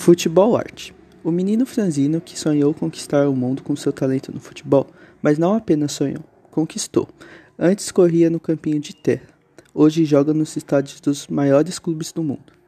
Futebol Arte. O menino franzino que sonhou conquistar o mundo com seu talento no futebol, mas não apenas sonhou, conquistou. Antes corria no campinho de terra, hoje joga nos estádios dos maiores clubes do mundo.